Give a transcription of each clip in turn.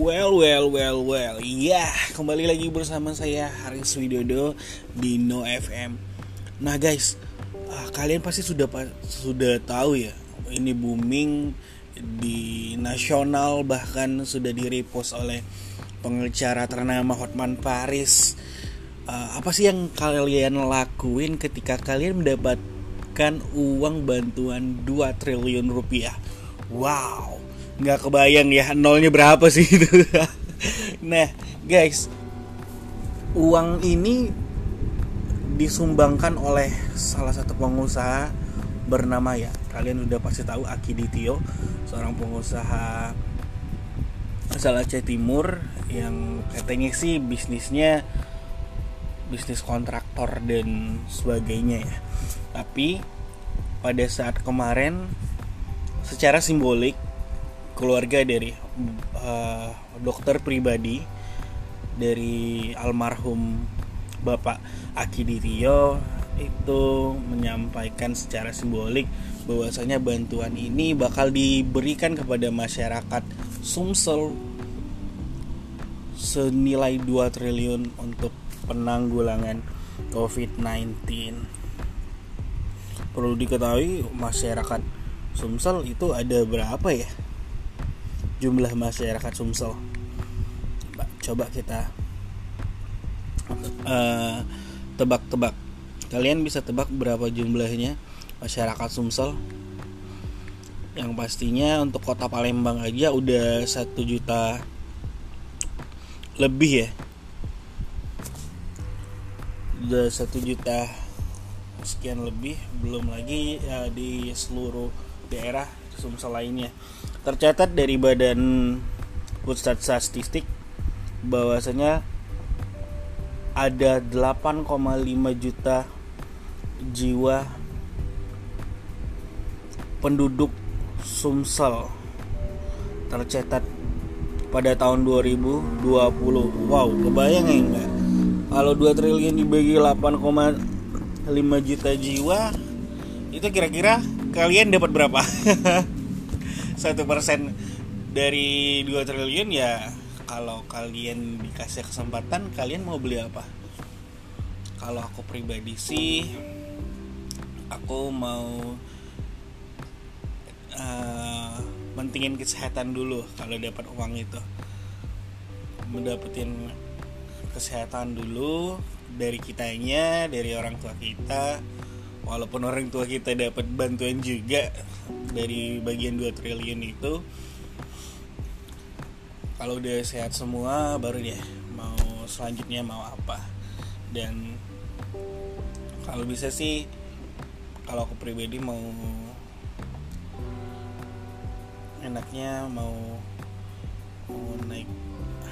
Well, well, well, well. Ya, yeah, kembali lagi bersama saya Haris Widodo di No FM. Nah, guys, uh, kalian pasti sudah sudah tahu ya, ini booming di nasional bahkan sudah di-repost oleh pengacara ternama Hotman Paris. Uh, apa sih yang kalian lakuin ketika kalian mendapatkan uang bantuan 2 triliun rupiah? Wow, nggak kebayang ya nolnya berapa sih itu? Nah guys. Uang ini disumbangkan oleh salah satu pengusaha bernama ya kalian udah pasti tahu Aki Ditio seorang pengusaha asal Aceh Timur yang katanya sih bisnisnya bisnis kontraktor dan sebagainya ya. Tapi pada saat kemarin secara simbolik keluarga dari uh, dokter pribadi dari almarhum Bapak Aki Ditio itu menyampaikan secara simbolik bahwasanya bantuan ini bakal diberikan kepada masyarakat Sumsel senilai 2 triliun untuk penanggulangan COVID-19. Perlu diketahui masyarakat Sumsel itu ada berapa ya? Jumlah masyarakat Sumsel. Coba kita uh, tebak-tebak. Kalian bisa tebak berapa jumlahnya masyarakat Sumsel? Yang pastinya untuk kota Palembang aja udah satu juta lebih ya. Udah satu juta sekian lebih belum lagi ya, di seluruh daerah Sumsel lainnya tercatat dari Badan Pusat Statistik bahwasanya ada 8,5 juta jiwa penduduk Sumsel tercatat pada tahun 2020. Wow, kebayang ya enggak? Kalau 2 triliun dibagi 8,5 juta jiwa, itu kira-kira kalian dapat berapa? satu persen dari 2 triliun ya kalau kalian dikasih kesempatan kalian mau beli apa? Kalau aku pribadi sih aku mau uh, mentingin kesehatan dulu kalau dapat uang itu. Mendapetin kesehatan dulu dari kitanya dari orang tua kita walaupun orang tua kita dapat bantuan juga dari bagian 2 triliun itu kalau udah sehat semua baru deh mau selanjutnya mau apa. Dan kalau bisa sih kalau aku pribadi mau enaknya mau mau naik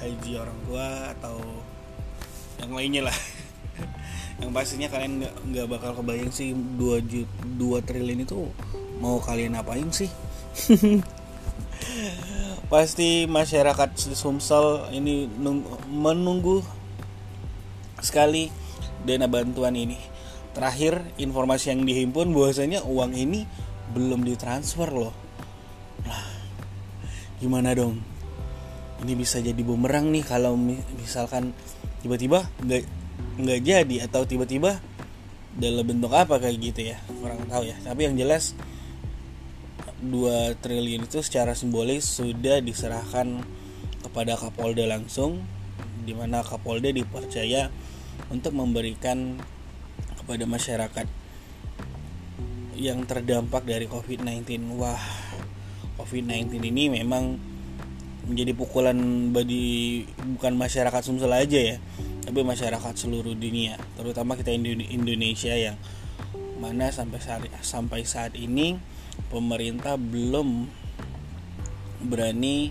haji orang tua atau yang lainnya lah yang pastinya kalian nggak nggak bakal kebayang sih 2 juta 2 triliun itu mau kalian apain sih? Pasti masyarakat Sumsel ini menunggu sekali dana bantuan ini. Terakhir informasi yang dihimpun bahwasanya uang ini belum ditransfer loh. Nah gimana dong? Ini bisa jadi bumerang nih kalau misalkan tiba-tiba nggak jadi atau tiba-tiba dalam bentuk apa kayak gitu ya kurang tahu ya tapi yang jelas 2 triliun itu secara simbolis sudah diserahkan kepada Kapolda langsung di mana Kapolda dipercaya untuk memberikan kepada masyarakat yang terdampak dari COVID-19. Wah, COVID-19 ini memang menjadi pukulan bagi bukan masyarakat Sumsel aja ya, tapi masyarakat seluruh dunia, terutama kita Indonesia yang mana sampai saat sampai saat ini pemerintah belum berani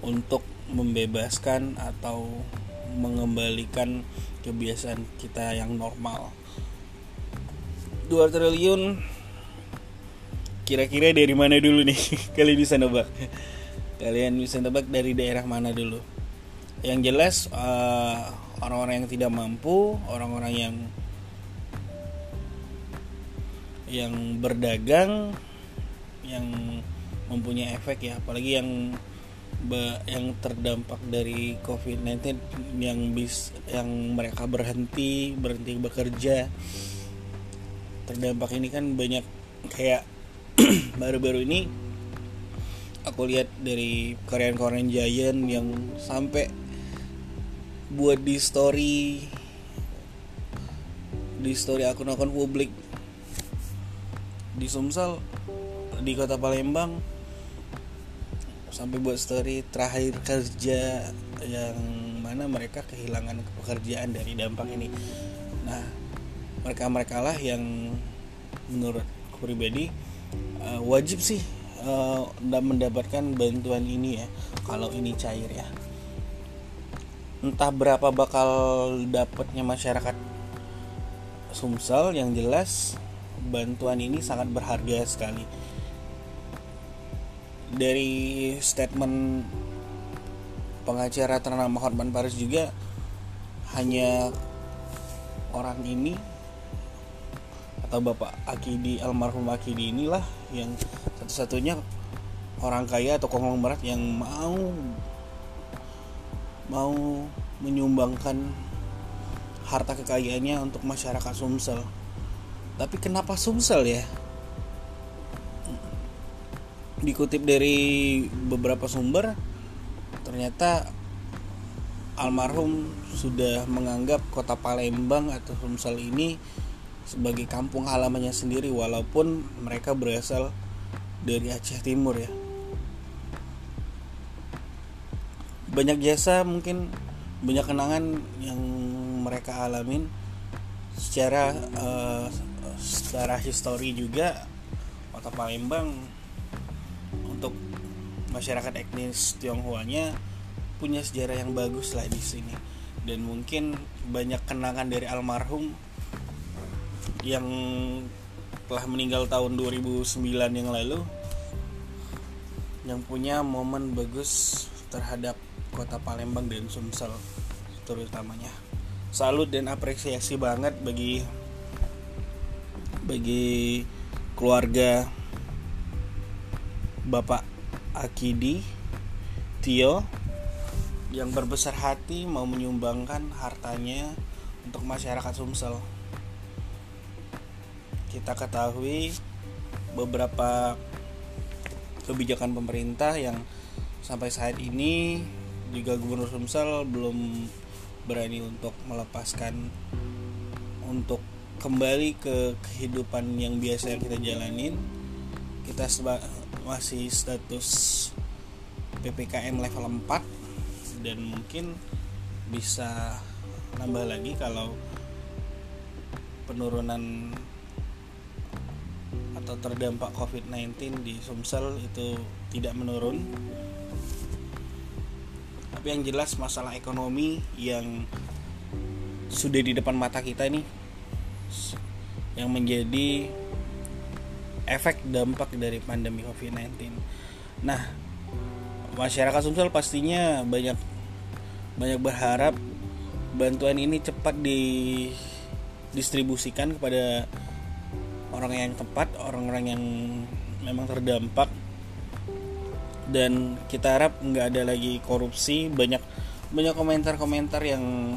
untuk membebaskan atau mengembalikan kebiasaan kita yang normal. 2 triliun kira-kira dari mana dulu nih? Kalian bisa nebak. Kalian bisa nebak dari daerah mana dulu yang jelas eh, orang-orang yang tidak mampu orang-orang yang yang berdagang yang mempunyai efek ya apalagi yang yang terdampak dari COVID-19 yang bis yang mereka berhenti berhenti bekerja. Terdampak ini kan banyak kayak baru-baru ini aku lihat dari Korean-Korean Giant yang sampai buat di story di story akun-akun publik. Di Sumsel di kota Palembang sampai buat story terakhir kerja yang mana mereka kehilangan pekerjaan dari dampak ini. Nah mereka mereka lah yang menurut pribadi uh, wajib sih uh, mendapatkan bantuan ini ya kalau ini cair ya entah berapa bakal dapatnya masyarakat Sumsel yang jelas bantuan ini sangat berharga sekali. Dari statement pengacara ternama Hotman Paris juga hanya orang ini atau Bapak Akidi almarhum Akidi inilah yang satu-satunya orang kaya atau konglomerat yang mau mau menyumbangkan harta kekayaannya untuk masyarakat Sumsel. Tapi kenapa Sumsel ya? dikutip dari beberapa sumber ternyata almarhum sudah menganggap kota Palembang atau Sumsel ini sebagai kampung halamannya sendiri walaupun mereka berasal dari Aceh Timur ya banyak jasa mungkin banyak kenangan yang mereka alamin secara uh, secara histori juga. Kota Palembang masyarakat etnis Tionghoanya punya sejarah yang bagus lah di sini. Dan mungkin banyak kenangan dari almarhum yang telah meninggal tahun 2009 yang lalu yang punya momen bagus terhadap kota Palembang dan Sumsel terutamanya salut dan apresiasi banget bagi bagi keluarga Bapak Akidi Tio yang berbesar hati mau menyumbangkan hartanya untuk masyarakat Sumsel. Kita ketahui beberapa kebijakan pemerintah yang sampai saat ini juga Gubernur Sumsel belum berani untuk melepaskan untuk kembali ke kehidupan yang biasa yang kita jalanin. Kita masih status PPKM level 4 dan mungkin bisa nambah lagi kalau penurunan atau terdampak COVID-19 di Sumsel itu tidak menurun tapi yang jelas masalah ekonomi yang sudah di depan mata kita nih yang menjadi efek dampak dari pandemi COVID-19. Nah, masyarakat Sumsel pastinya banyak banyak berharap bantuan ini cepat didistribusikan kepada orang yang tepat, orang-orang yang memang terdampak dan kita harap nggak ada lagi korupsi. Banyak banyak komentar-komentar yang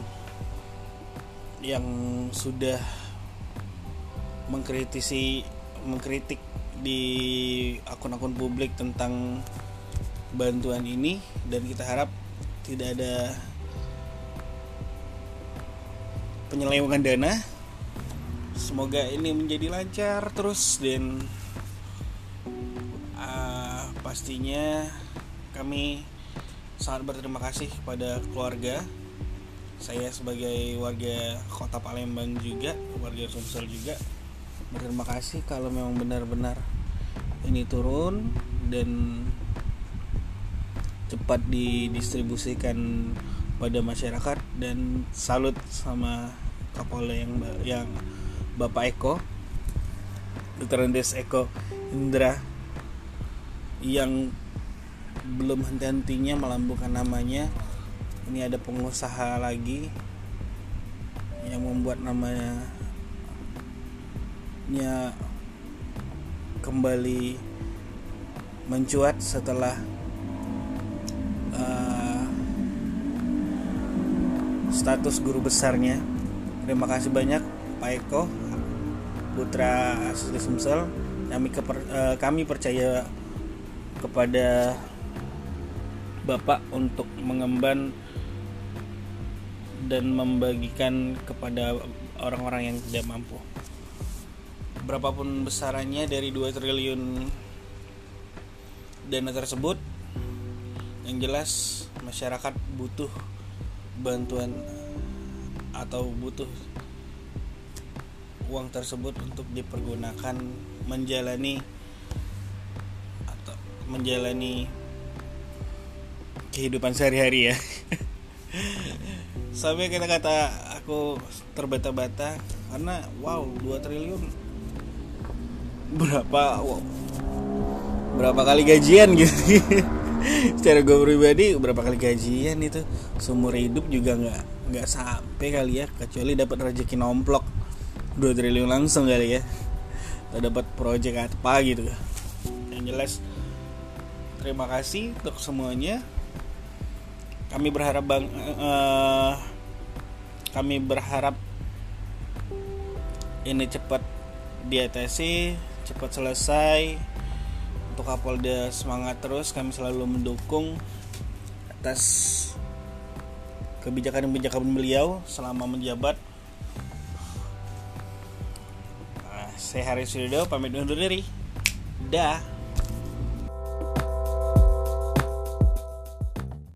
yang sudah mengkritisi mengkritik di akun-akun publik tentang bantuan ini. Dan kita harap tidak ada penyelewengan dana. Semoga ini menjadi lancar terus dan uh, pastinya kami sangat berterima kasih kepada keluarga saya sebagai warga kota Palembang juga warga Sumsel juga berterima kasih kalau memang benar-benar ini turun dan cepat didistribusikan pada masyarakat dan salut sama Kapolda yang yang Bapak Eko Dr. Andes Eko Indra yang belum henti-hentinya melambungkan namanya ini ada pengusaha lagi yang membuat namanya nya kembali mencuat setelah uh, status guru besarnya. Terima kasih banyak Pak Eko putra asli Sumsel. Kami uh, kami percaya kepada Bapak untuk mengemban dan membagikan kepada orang-orang yang tidak mampu. Berapapun besarannya dari 2 triliun dana tersebut, yang jelas masyarakat butuh bantuan atau butuh uang tersebut untuk dipergunakan menjalani menjalani kehidupan sehari-hari ya. Sampai kita kata aku terbata-bata karena wow 2 triliun. Berapa wow, berapa kali gajian gitu. Secara gue pribadi berapa kali gajian itu. Seumur hidup juga nggak nggak sampai kali ya kecuali dapat rezeki nomplok. 2 triliun langsung kali ya. Atau dapat proyek apa gitu. Yang jelas terima kasih untuk semuanya. Kami berharap bang uh, kami berharap ini cepat diatasi cepat selesai. Untuk Kapolda semangat terus kami selalu mendukung atas kebijakan-kebijakan beliau selama menjabat. Nah, saya Haris Sudodo pamit undur diri. Dah